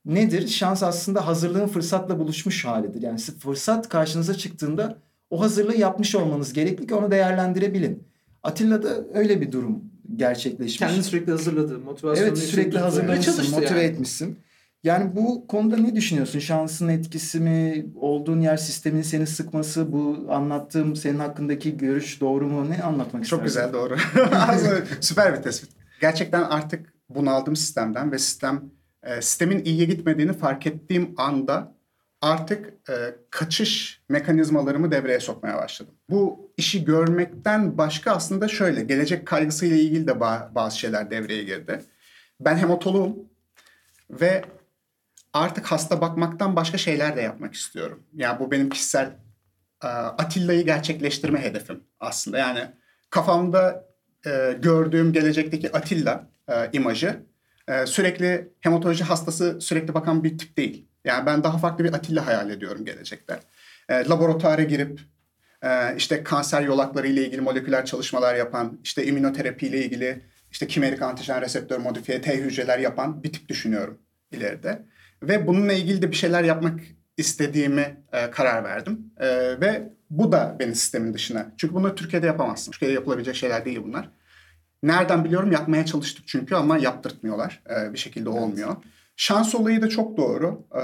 nedir? Şans aslında hazırlığın fırsatla buluşmuş halidir. Yani fırsat karşınıza çıktığında o hazırlığı yapmış olmanız gerekli ki onu değerlendirebilin. Atilla'da öyle bir durum gerçekleşmiş. Kendini sürekli hazırladı. Motivasyonu Evet sürekli hazırlamışsın, motive yani. etmişsin. Yani bu konuda ne düşünüyorsun? Şansın etkisi mi? Olduğun yer sistemin seni sıkması? Bu anlattığım senin hakkındaki görüş doğru mu? Ne anlatmak Çok istersin? güzel doğru. [LAUGHS] Süper bir tespit. Gerçekten artık bunaldım sistemden ve sistem e, sistemin iyiye gitmediğini fark ettiğim anda artık e, kaçış mekanizmalarımı devreye sokmaya başladım. Bu işi görmekten başka aslında şöyle gelecek kaygısıyla ilgili de ba- bazı şeyler devreye girdi. Ben hematoloğum ve artık hasta bakmaktan başka şeyler de yapmak istiyorum. Yani bu benim kişisel e, Atilla'yı gerçekleştirme hedefim aslında. Yani kafamda e, gördüğüm gelecekteki Atilla e, imajı e, sürekli hematoloji hastası sürekli bakan bir tip değil. Yani ben daha farklı bir Atilla hayal ediyorum gelecekte. E, laboratuvara girip e, işte kanser yolakları ile ilgili moleküler çalışmalar yapan, işte immünoterapi ile ilgili işte kimerik antijen reseptör modifiye T hücreler yapan bir tip düşünüyorum ileride. Ve bununla ilgili de bir şeyler yapmak istediğimi e, karar verdim. E, ve bu da beni sistemin dışına. Çünkü bunları Türkiye'de yapamazsın. Türkiye'de yapılabilecek şeyler değil bunlar. Nereden biliyorum yapmaya çalıştık çünkü ama yaptırtmıyorlar. E, bir şekilde olmuyor. Şans olayı da çok doğru. E,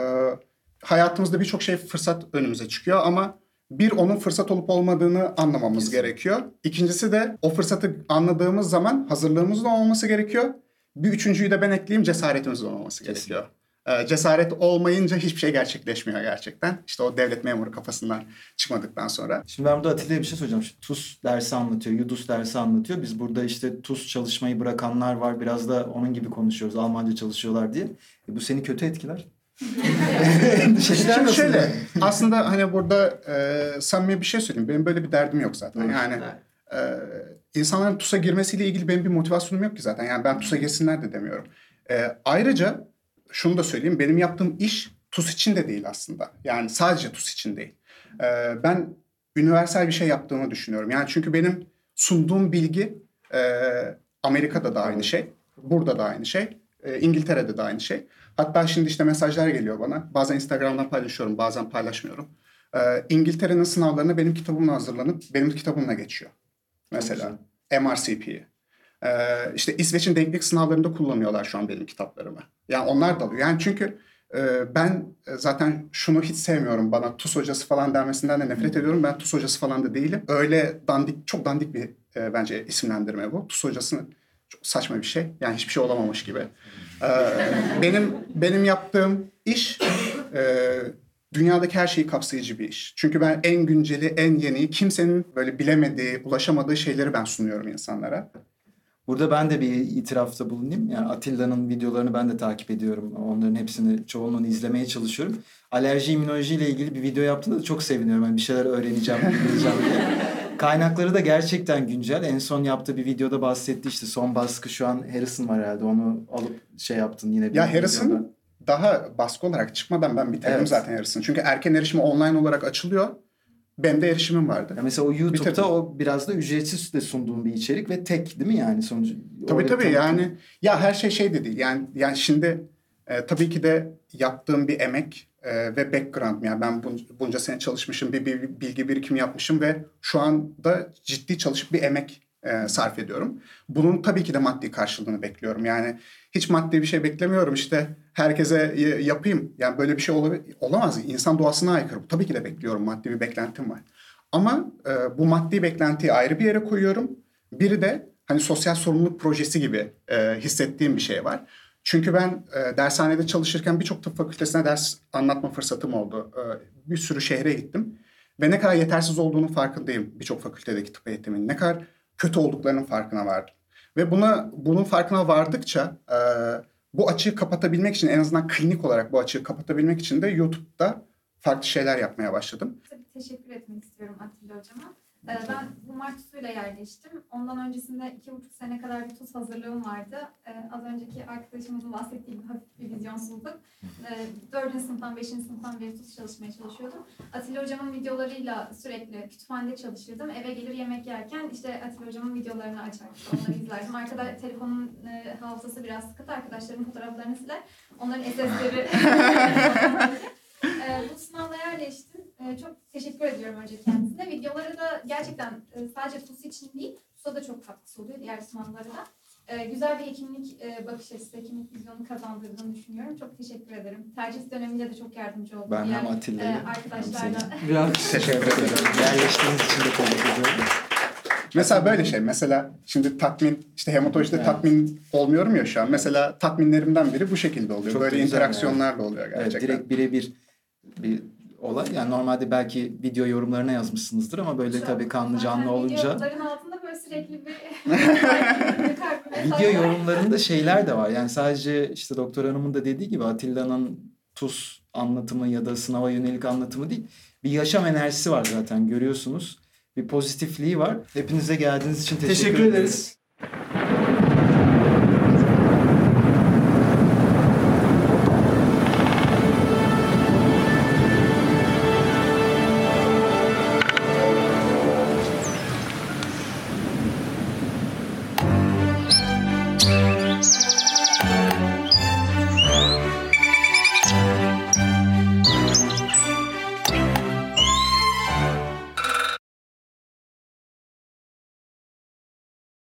hayatımızda birçok şey fırsat önümüze çıkıyor ama bir onun fırsat olup olmadığını anlamamız gerekiyor. İkincisi de o fırsatı anladığımız zaman hazırlığımızın olması gerekiyor. Bir üçüncüyü de ben ekleyeyim cesaretimizin olması gerekiyor. Ee, cesaret olmayınca hiçbir şey gerçekleşmiyor gerçekten. İşte o devlet memuru kafasından çıkmadıktan sonra. Şimdi ben burada Atilla'ya bir şey soracağım. Şimdi TUS dersi anlatıyor, Yudus dersi anlatıyor. Biz burada işte TUS çalışmayı bırakanlar var. Biraz da onun gibi konuşuyoruz. Almanca çalışıyorlar diye. E bu seni kötü etkiler. [LAUGHS] Şimdi nasıl? şöyle aslında hani burada e, samimi bir şey söyleyeyim. Benim böyle bir derdim yok zaten. Yani e, insanların TUS'a girmesiyle ilgili benim bir motivasyonum yok ki zaten. Yani ben TUS'a girsinler de demiyorum. E, ayrıca şunu da söyleyeyim. Benim yaptığım iş TUS için de değil aslında. Yani sadece TUS için değil. E, ben üniversal bir şey yaptığımı düşünüyorum. Yani çünkü benim sunduğum bilgi e, Amerika'da da aynı şey. Burada da aynı şey. e, İngiltere'de de aynı şey. Hatta şimdi işte mesajlar geliyor bana. Bazen Instagram'dan paylaşıyorum, bazen paylaşmıyorum. Ee, İngiltere'nin sınavlarına benim kitabımla hazırlanıp benim kitabımla geçiyor. Mesela MRCP'yi. Ee, işte İsveç'in denklik sınavlarında kullanıyorlar şu an benim kitaplarımı. Yani onlar da alıyor. Yani çünkü e, ben e, zaten şunu hiç sevmiyorum. Bana TUS hocası falan denmesinden de nefret ediyorum. Ben TUS hocası falan da değilim. Öyle dandik, çok dandik bir e, bence isimlendirme bu. TUS hocası çok saçma bir şey. Yani hiçbir şey olamamış gibi. Ee, benim benim yaptığım iş e, dünyadaki her şeyi kapsayıcı bir iş. Çünkü ben en günceli, en yeni, kimsenin böyle bilemediği, ulaşamadığı şeyleri ben sunuyorum insanlara. Burada ben de bir itirafta bulunayım. Yani Atilla'nın videolarını ben de takip ediyorum. Onların hepsini, çoğunluğunu izlemeye çalışıyorum. Alerji immünoloji ile ilgili bir video yaptığında da çok seviniyorum. Yani bir şeyler öğreneceğim, bileceğim diye. [LAUGHS] Kaynakları da gerçekten güncel. En son yaptığı bir videoda bahsetti işte son baskı şu an Harrison var herhalde. Onu alıp şey yaptın yine bir Ya Harrison videoda. daha baskı olarak çıkmadan ben bitirdim Evet. zaten Harrison. Çünkü erken erişimi online olarak açılıyor. Benim de erişimim vardı. Ya mesela o YouTube'da Bitirdim. o biraz da ücretsiz de sunduğum bir içerik ve tek değil mi yani sonucu? Tabii tabii tanıtım- yani ya her şey şey de değil. Yani yani şimdi e, tabii ki de yaptığım bir emek e, ve background yani ben bun- bunca sene çalışmışım, bir, bir bilgi birikimi yapmışım ve şu anda ciddi çalışıp bir emek e, sarf ediyorum. Bunun tabii ki de maddi karşılığını bekliyorum. Yani hiç maddi bir şey beklemiyorum işte herkese yapayım. Yani böyle bir şey ola- olamaz. İnsan doğasına aykırı. Bu tabii ki de bekliyorum. Maddi bir beklentim var. Ama e, bu maddi beklentiyi ayrı bir yere koyuyorum. Biri de hani sosyal sorumluluk projesi gibi e, hissettiğim bir şey var. Çünkü ben e, dershanede çalışırken birçok tıp fakültesine ders anlatma fırsatım oldu. E, bir sürü şehre gittim. Ve ne kadar yetersiz olduğunun farkındayım birçok fakültedeki tıp eğitiminin. Ne kadar kötü olduklarının farkına vardım. Ve buna bunun farkına vardıkça e, bu açığı kapatabilmek için en azından klinik olarak bu açığı kapatabilmek için de YouTube'da farklı şeyler yapmaya başladım. Tabii teşekkür etmek istiyorum Atilla Hocama. Ee, Ben bu Mart TUS'uyla yerleştim. Ondan öncesinde iki buçuk sene kadar bir TUS hazırlığım vardı. Ee, Az önceki arkadaşımızın bahsettiği gibi hafif bir vizyonsuzluk. Ee, Dördüncü sınıftan, beşinci sınıftan beri TUS çalışmaya çalışıyordum. Atilla Hocam'ın videolarıyla sürekli kütüphanede çalışırdım. Eve gelir yemek yerken işte Atilla Hocam'ın videolarını açar, onları izlerdim. Arkada telefonun e, hafızası biraz sıkıntı. Arkadaşlarımın fotoğraflarını siler. Onların SS'leri [LAUGHS] Ee, bu sınavla yerleştim. Ee, çok teşekkür ediyorum önce kendisine. Videoları da gerçekten e, sadece TUS için değil, TUS'a da çok katkısı oluyor diğer sınavlara da. Ee, güzel bir hekimlik e, bakış açısı, hekimlik vizyonu kazandırdığını düşünüyorum. Çok teşekkür ederim. Tercih döneminde de çok yardımcı oldu. Ben diğer hem Atilla'yı e, hem arkadaşlarla. Biraz Teşekkür ederim. Yerleştiğiniz için de tebrik ediyorum. Mesela böyle şey. Mesela şimdi tatmin, işte hematolojide Evet. tatmin olmuyorum ya şu an. Mesela tatminlerimden biri bu şekilde oluyor. Çok da böyle güzel interaksiyonlarla oluyor Evet, gerçekten. direkt birebir bir olay. Yani normalde belki video yorumlarına yazmışsınızdır ama böyle Şu- tabii kanlı canlı olunca Videoların altında böyle sürekli bir [LAUGHS] video yorumlarında şeyler de var. Yani sadece işte doktor hanımın da dediği gibi Atilla'nın TUS anlatımı ya da sınava yönelik anlatımı değil. Bir yaşam enerjisi var zaten görüyorsunuz. Bir pozitifliği var. Hepinize geldiğiniz için teşekkür, teşekkür ederiz.